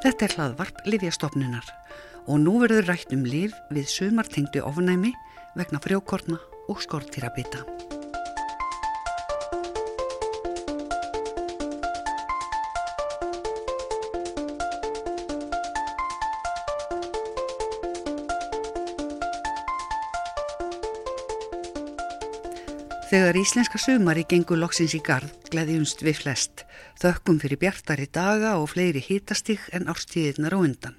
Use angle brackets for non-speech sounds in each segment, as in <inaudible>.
Þetta er hlaðvarp Livjastofnunar og nú verður rætt um liv við sumartengdu ofnæmi vegna frjókorna og skortýrabita. Þegar íslenska sumari gengur loksins í gard gleðjumst við flest, þökkum fyrir bjartari daga og fleiri hitastig en árstíðirnar á undan.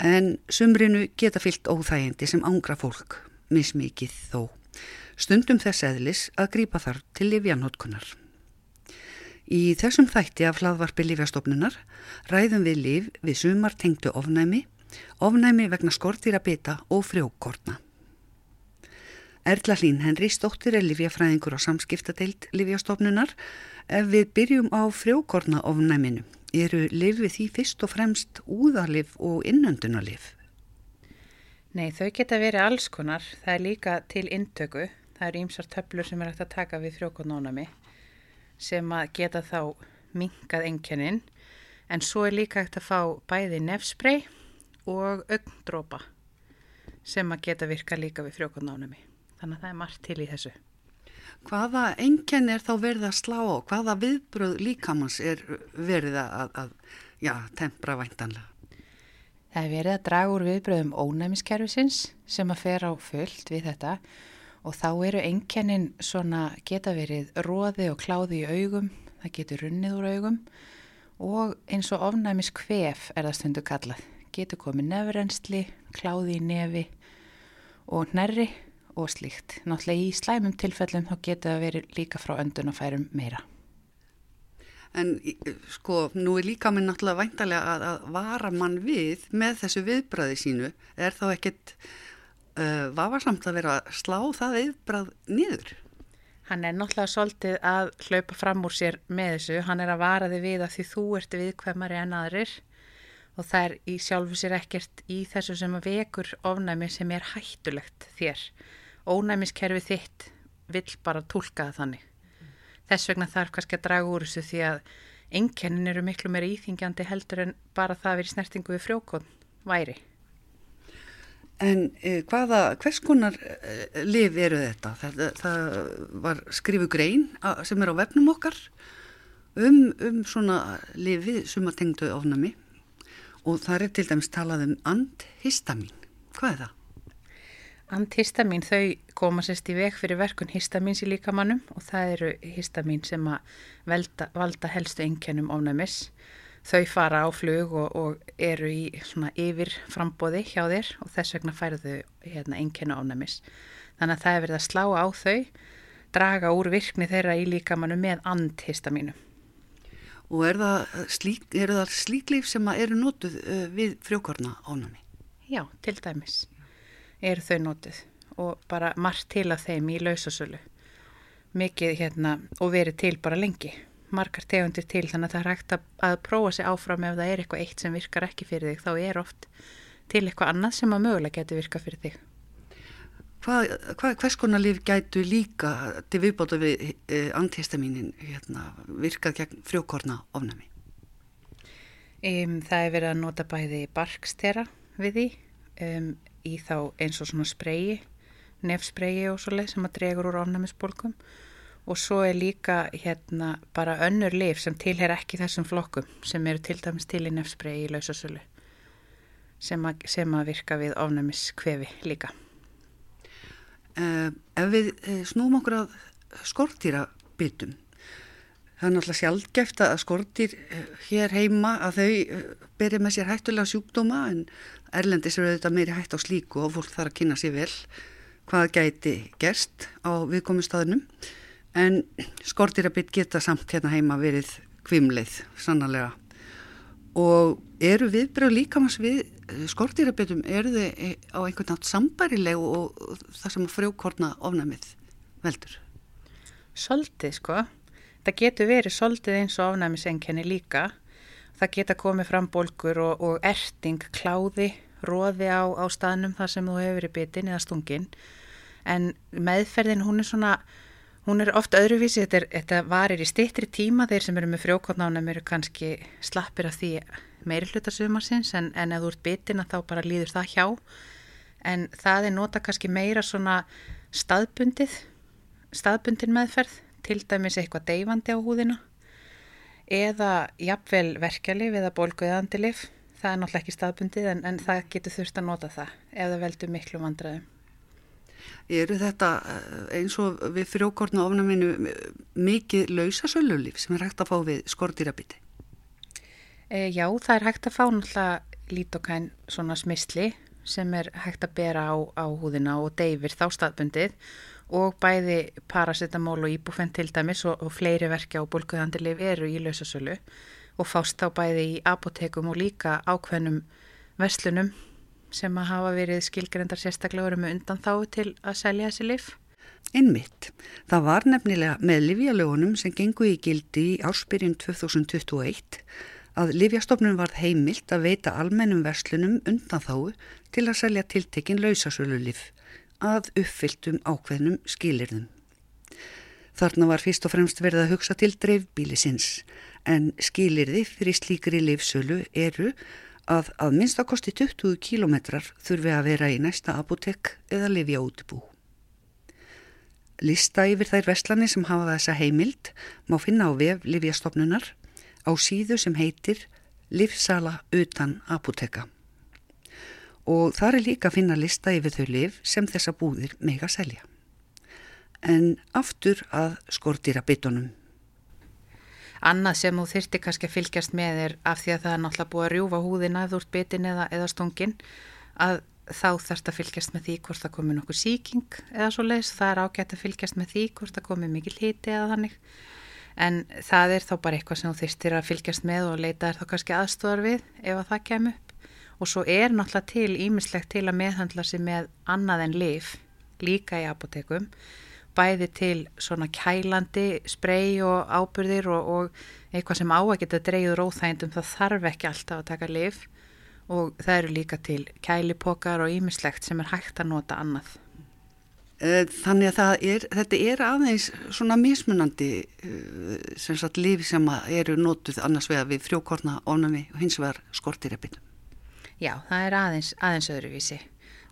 En sumrinu geta fyllt óþægindi sem ángra fólk, mismikið þó. Stundum þess eðlis að grípa þar til livjanótkunar. Í þessum þætti af hlaðvarpi livjastofnunar ræðum við liv við sumar tengdu ofnæmi, ofnæmi vegna skortýra bita og frjókortna. Erla Hlín Henri stóttir er livjafræðingur á samskiptadeild livjastofnunar. Við byrjum á frjókorna ofnæminu, eru livið því fyrst og fremst úðalif og innöndunalif? Nei, þau geta verið alls konar. Það er líka til intöku. Það eru ímsar töflur sem er hægt að taka við frjókornónami sem að geta þá minkað enkennin. En svo er líka hægt að fá bæði nefsprey og augndrópa sem að geta virka líka við frjókornónami. Þannig að það er margt til í þessu. Hvaða enkenn er þá verið að slá á? Hvaða viðbröð líkamanns er verið að, að já, tempra væntanlega? Það er verið að draga úr viðbröðum ónæmiskerfisins sem að fer á fullt við þetta og þá eru enkennin svona geta verið róði og kláði í augum, það getur runnið úr augum og eins og ofnæmis kvef er það stundu kallað. Getur komið nefrensli, kláði í nefi og nærri og slíkt. Náttúrulega í slæmum tilfellum þá getur það verið líka frá öndun og færum meira. En sko, nú er líka minn náttúrulega væntalega að, að vara mann við með þessu viðbræði sínu. Er þá ekkert uh, vafarsamt að vera að slá það viðbræð niður? Hann er náttúrulega svolítið að hlaupa fram úr sér með þessu. Hann er að vara þig við að því þú ert viðkvæmari en aðrir og það er í sjálfu sér ekkert í þessu sem að vekur ofnæmi sem er hættulegt þér ónæmiskerfi þitt vill bara tólka það þannig. Mm. Þess vegna þarf kannski að draga úr þessu því að enkennin eru miklu meira íþingjandi heldur en bara það að vera snertingu við frjókon væri. En eh, hvaða, hvers konar eh, liv eru þetta? Það, það var skrifu grein sem er á vefnum okkar um, um svona lifið sem að tengdu ofnami og það er til dæmis talað um andhistamin. Hvað er það? Antihistamin þau koma sérst í veg fyrir verkun histamins í líkamannum og það eru histamin sem að velda, valda helstu einkennum ofnæmis. Þau fara á flug og, og eru í svona yfir frambóði hjá þér og þess vegna færðu hérna, einkennu ofnæmis. Þannig að það er verið að slá á þau, draga úr virkni þeirra í líkamannu með antihistaminu. Og er það slík, er það slík líf sem eru nótuð uh, við frjókorna ofnæmi? Já, til dæmis eru þau nótið og bara margt til af þeim í lausasölu. Mikið hérna og verið til bara lengi. Margar tegundir til þannig að það er hægt að, að prófa sig áfram ef það er eitthvað eitt sem virkar ekki fyrir þig þá er oft til eitthvað annað sem að mögulega getur virkað fyrir þig. Hvað, hvað, hvers konar líf gætu líka til viðbóta við eh, antihistamínin hérna, virkað gegn frjókorna ofnami? Um, það er verið að nota bæði barkstera við því. Um, í þá eins og svona spreyi, nefspreyi og svo leið sem að dregur úr ofnæmisbólkum og svo er líka hérna bara önnur lif sem tilher ekki þessum flokkum sem eru til dæmis til í nefspreyi í lausasölu sem, sem að virka við ofnæmiskvefi líka. Uh, ef við uh, snúum okkur að skortýra byttum Það er náttúrulega sjálfgeft að skortir eh, hér heima að þau byrja með sér hættulega sjúkdóma en Erlendis eru þetta meiri hætt á slíku og fólk þarf að kynna sér vel hvað gæti gerst á viðkomustafnum en skortýrabitt geta samt hérna heima verið kvimleið sannarlega. Og eru viðbröð líkamans við eh, skortýrabittum eru þau eh, á einhvern nátt sambærileg og það sem frjókorna ofnamið veldur? Soltið sko Það getur verið soldið eins og afnæmisengjani líka. Það geta komið fram bólkur og, og erting, kláði, róði á, á staðnum þar sem þú hefur verið bitin eða stungin. En meðferðin hún er svona, Hún er oft öðruvísi, þetta, er, þetta varir í stittri tíma, þeir sem eru með frjókotnánum eru kannski slappir af því meiri hlutasumarsins en, en ef þú ert bitin að þá bara líður það hjá. En það er nota kannski meira svona staðbundið, staðbundin meðferð, til dæmis eitthvað deyfandi á húðina eða jafnvel verkjalið eða bólguðandilif. Það er náttúrulega ekki staðbundið en, en það getur þurft að nota það ef það veldur miklu vandræðum. Eru þetta eh, eins og við frjókortna ofnaminu mikið lausasöllulíf sem er hægt að fá við skortýrabiti? E, já, það er hægt að fá náttúrulega lítokæn svona smistli sem er hægt að bera á, á húðina og deyfir þá staðbundið og bæði paracetamól og íbúfenn til dæmis og, og fleiri verkja og bólkuðandilif eru í lausasölu og fást þá bæði í apotekum og líka ákveðnum verslunum sem að hafa verið skilgrendar sérstaklega verið með undan þá til að selja þessi lif? Einmitt. Það var nefnilega með livjalögunum sem gengu í gildi í áspyrjun 2021 að livjastofnun varð heimilt að veita almennum verslunum undan þá til að selja tiltekin lausasölu lif að uppfylltum ákveðnum skilirðum. Þarna var fyrst og fremst verið að hugsa til dreifbílisins en skilirði fyrir slíkri lifsölu eru að að minnstakosti 20 kílometrar þurfi að vera í næsta apotek eða lifja útibú. Lista yfir þær vestlani sem hafa þessa heimild má finna á vef Livjastofnunar á síðu sem heitir Livsala utan apoteka. Og þar er líka að finna lista yfir þau liv sem þessa búðir mega selja. En aftur að skortýra bitunum. Annað sem þú þyrti kannski að fylgjast með er af því að það er náttúrulega búið að rjúfa húðina eða úr bitin eða, eða stungin að þá þarfst að fylgjast með því hvort það komi nokkuð síking eða svo leiðis. Það er ágætt að fylgjast með því hvort það komi mikið liti eða þannig. En það er þá bara eitthvað sem þú þyrstir að fylgjast með og leita er þá kannski aðstofar við ef að það kemur. Og svo er náttúrulega til ímislegt til að meðhandla sig með annað en lif líka í apotekum bæði til svona kælandi sprei og ábyrðir og, og eitthvað sem á að geta dreyður óþægindum það þarf ekki alltaf að taka lif og það eru líka til kælipokar og ímislegt sem er hægt að nota annað. Eh, þannig að er, þetta er aðeins svona mismunandi eh, sem sagt lifi sem eru notuð annars vegar við frjókorna ofnami og hins vegar skortireppitum. Já, það er aðeins, aðeins öðruvísi.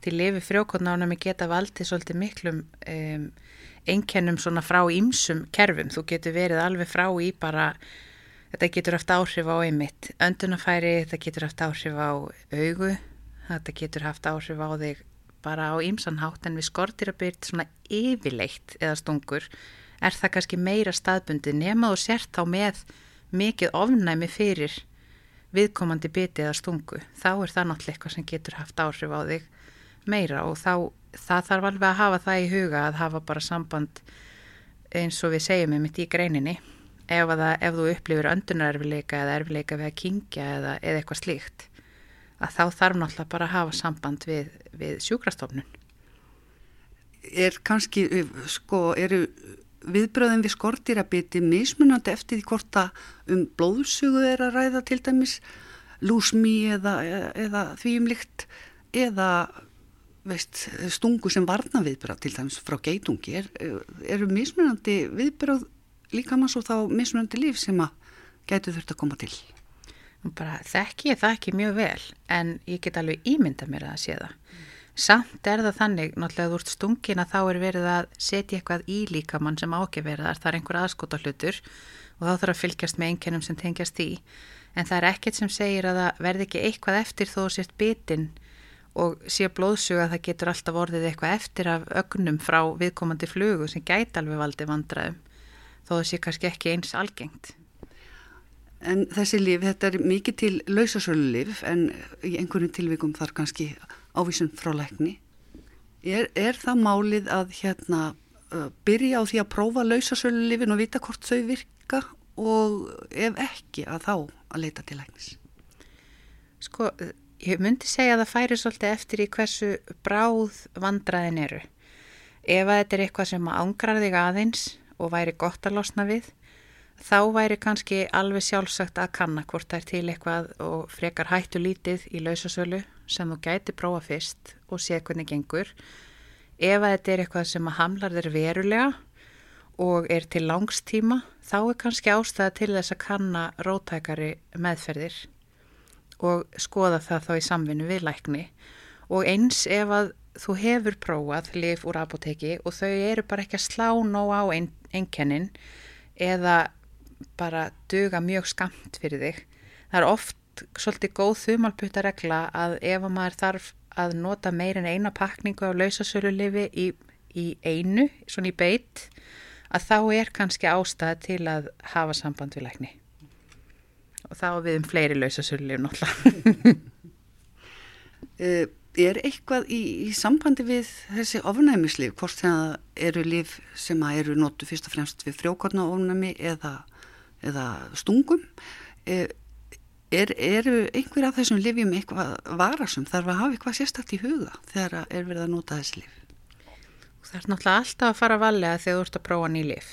Til lifi frjókorna ofnami geta valdið svolítið miklum um, einkennum svona frá ímsum kerfum. Þú getur verið alveg frá í bara, þetta getur haft áhrif á einmitt öndunafæri, þetta getur haft áhrif á augu, þetta getur haft áhrif á þig bara á ímsanhátt en við skortir að byrja svona yfirleitt eða stungur er það kannski meira staðbundi nema og sért þá með mikið ofnæmi fyrir viðkomandi biti eða stungu. Þá er það náttúrulega eitthvað sem getur haft áhrif á þig meira og þá þarf alveg að hafa það í huga að hafa bara samband eins og við segjum um þetta í greininni ef, það, ef þú upplifir öndunarerfileika eða erfileika við að kingja eða, eða eitthvað slíkt að þá þarf náttúrulega bara að hafa samband við, við sjúkrastofnun Er kannski sko, eru viðbröðum við skortýrabiti mismunandi eftir því hvort að um blóðsugu er að ræða til dæmis lúsmi eða, eða, eða því um líkt eða veist, stungu sem varna viðbröð til dæmis frá geitungi er, eru mismunandi viðbröð líka manns og þá mismunandi líf sem að geitu þurft að koma til bara þekki ég það ekki mjög vel en ég get alveg ímynda mér að sé það mm. Samt er það þannig náttúrulega þú ert stungin að þá er verið að setja eitthvað í líkamann sem ákveðverðar það er einhver aðskota hlutur og þá þarf að fylgjast með einkennum sem tengjast í en það er ekkert sem segir að það verði ekki eitthvað eftir þó sért bitin og sé blóðsuga það getur alltaf orðið eitthvað eftir af ögnum frá viðkomandi flugu sem gæti alveg valdi vandraðum þó það sé kannski ekki eins algengt. En þessi líf, þetta er mikið til lausasölu líf en í einhvern tilvikum þar kannski ávísun frá lækni. Er, er það málið að hérna uh, byrja á því að prófa lausasölu lífin og vita hvort þau virka og ef ekki að þá að leita til læknis? Sko, Ég myndi segja að það færi svolítið eftir í hversu bráð vandraðin eru. Ef að þetta er eitthvað sem ángrar þig aðeins og væri gott að losna við, þá væri kannski alveg sjálfsagt að kanna hvort það er til eitthvað og frekar hættu lítið í lausasölu sem þú gæti prófa fyrst og sé hvernig gengur. Ef þetta er eitthvað sem hamlar þér verulega og er til langstíma, þá er kannski ástæða til þess að kanna rótækari meðferðir og skoða það þá í samvinnu við lækni og eins ef að þú hefur prófað lif úr apoteki og þau eru bara ekki að slá nóg á ein, einkennin eða bara duga mjög skamt fyrir þig. Það er oft svolítið góð þumalputta regla að ef að maður þarf að nota meirinn eina pakningu á lausasölu lifi í, í einu, svona í beitt, að þá er kannski ástæða til að hafa samband við lækni. Og þá við um fleiri lausasölu lifi náttúrulega. uh, <laughs> er eitthvað í, í sambandi við þessi ofnæmislif, hvort það eru lif sem eru notu fyrst og fremst við frjókorna ofnæmi eða, eða stungum er, eru einhver af þessum lifjum eitthvað varasum, þarf að hafa eitthvað sérstakt í huga þegar er verið að nota þessi lif Það er náttúrulega alltaf að fara að valega þegar þú ert að prófa ný lif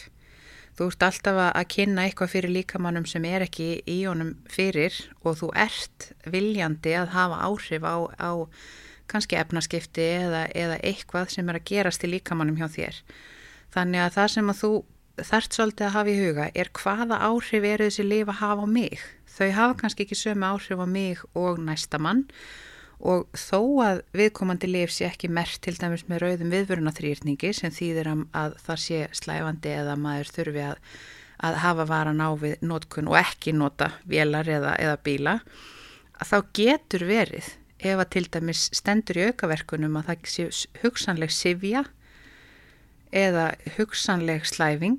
Þú ert alltaf að kynna eitthvað fyrir líkamannum sem er ekki í honum fyrir og þú ert viljandi að hafa áhrif á, á kannski efnaskipti eða, eða eitthvað sem er að gerast í líkamannum hjá þér. Þannig að það sem að þú þart svolítið að hafa í huga er hvaða áhrif eru þessi lif að hafa á mig. Þau hafa kannski ekki sömu áhrif á mig og næsta mann. Og þó að viðkomandi lif sé ekki mert til dæmis með rauðum viðvörunaþrýrningi sem þýðir að það sé slæfandi eða maður þurfi að, að hafa varan á við nótkun og ekki nota vélar eða, eða bíla, þá getur verið ef að til dæmis stendur í aukaverkunum að það sé hugsanleg sifja eða hugsanleg slæfing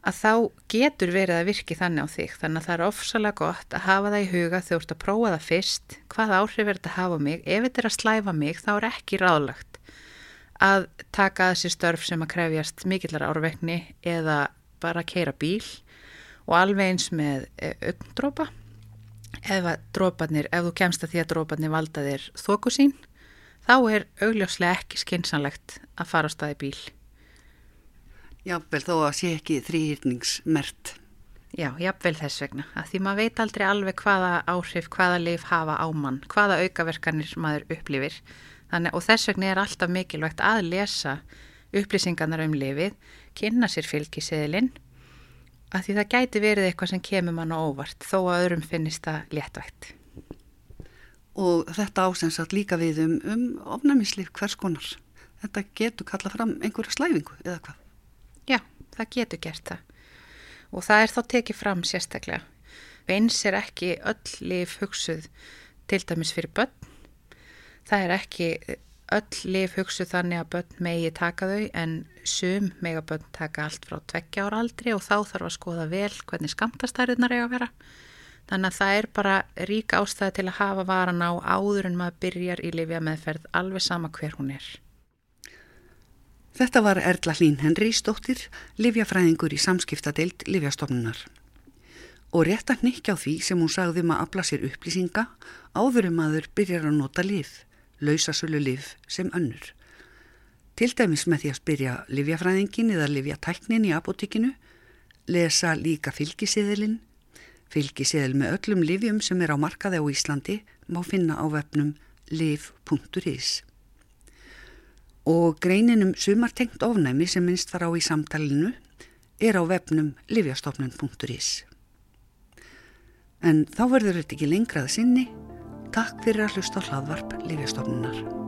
að þá getur verið að virki þannig á þig. Þannig að það er ofsalega gott að hafa það í huga þegar þú ert að prófa það fyrst hvað áhrif er þetta að hafa mig? Ef þetta er að slæfa mig þá er ekki ráðlagt að taka þessi störf sem að krefjast mikillar árvekni eða bara að keira bíl. Og alveg eins með augndrópa ef, dróparnir, ef þú kemst að því að dróparnir valda þér þóku sín, þá er augljóslega ekki skinsanlegt að fara á staði bíl. Jável þó að sé ekki þrýhýrningsmert. Já, jável þess vegna. Að því maður veit aldrei alveg hvaða áhrif, hvaða leif hafa á mann, hvaða aukaverkanir maður upplifir. Þannig, og þess vegna er alltaf mikilvægt að lesa upplýsingarnar um lifið, kynna sér fylgiseðilinn að því það gæti verið eitthvað sem kemur mann á óvart þó að öðrum finnist það léttvægt. Og þetta ásensat líka við um, um ofnamislíf hvers konar. Þetta getur kalla fram einhverja slæfingu eða hvað? Já, það getur gert það. Og það er þá tekið fram sérstaklega. Veins er ekki öll lif hugsuð til dæmis fyrir börn. Það er ekki öll lif hugsu þannig að börn megi taka þau en sum mega börn taka allt frá tveggja ára aldri og þá þarf að skoða vel hvernig skamtastæriðnar eiga að vera. Þannig að það er bara rík ástæði til að hafa varan á áður en maður byrjar í lifja meðferð alveg sama hver hún er. Þetta var Erla Hlín Henry Stóttir, livjafræðingur í samskiptadeild livjastofnunar. Og rétt að nýkja á því sem hún sagði um að afla sér upplýsinga áður um aður byrjar að nota lif lausasölu liv sem önnur. Til dæmis með því að spyrja livjafræðingin eða livjatæknin í apotekinu, lesa líka fylgisiðilinn, fylgisiðil með öllum livjum sem er á markaði á Íslandi má finna á vefnum liv.is. Og greininum sumartengt ofnæmi sem minnst var á í samtalinu er á vefnum livjastofnun.is. En þá verður þetta ekki lengrað sinni Takk fyrir að hlusta á hlaðvarp Lífjastofnunar.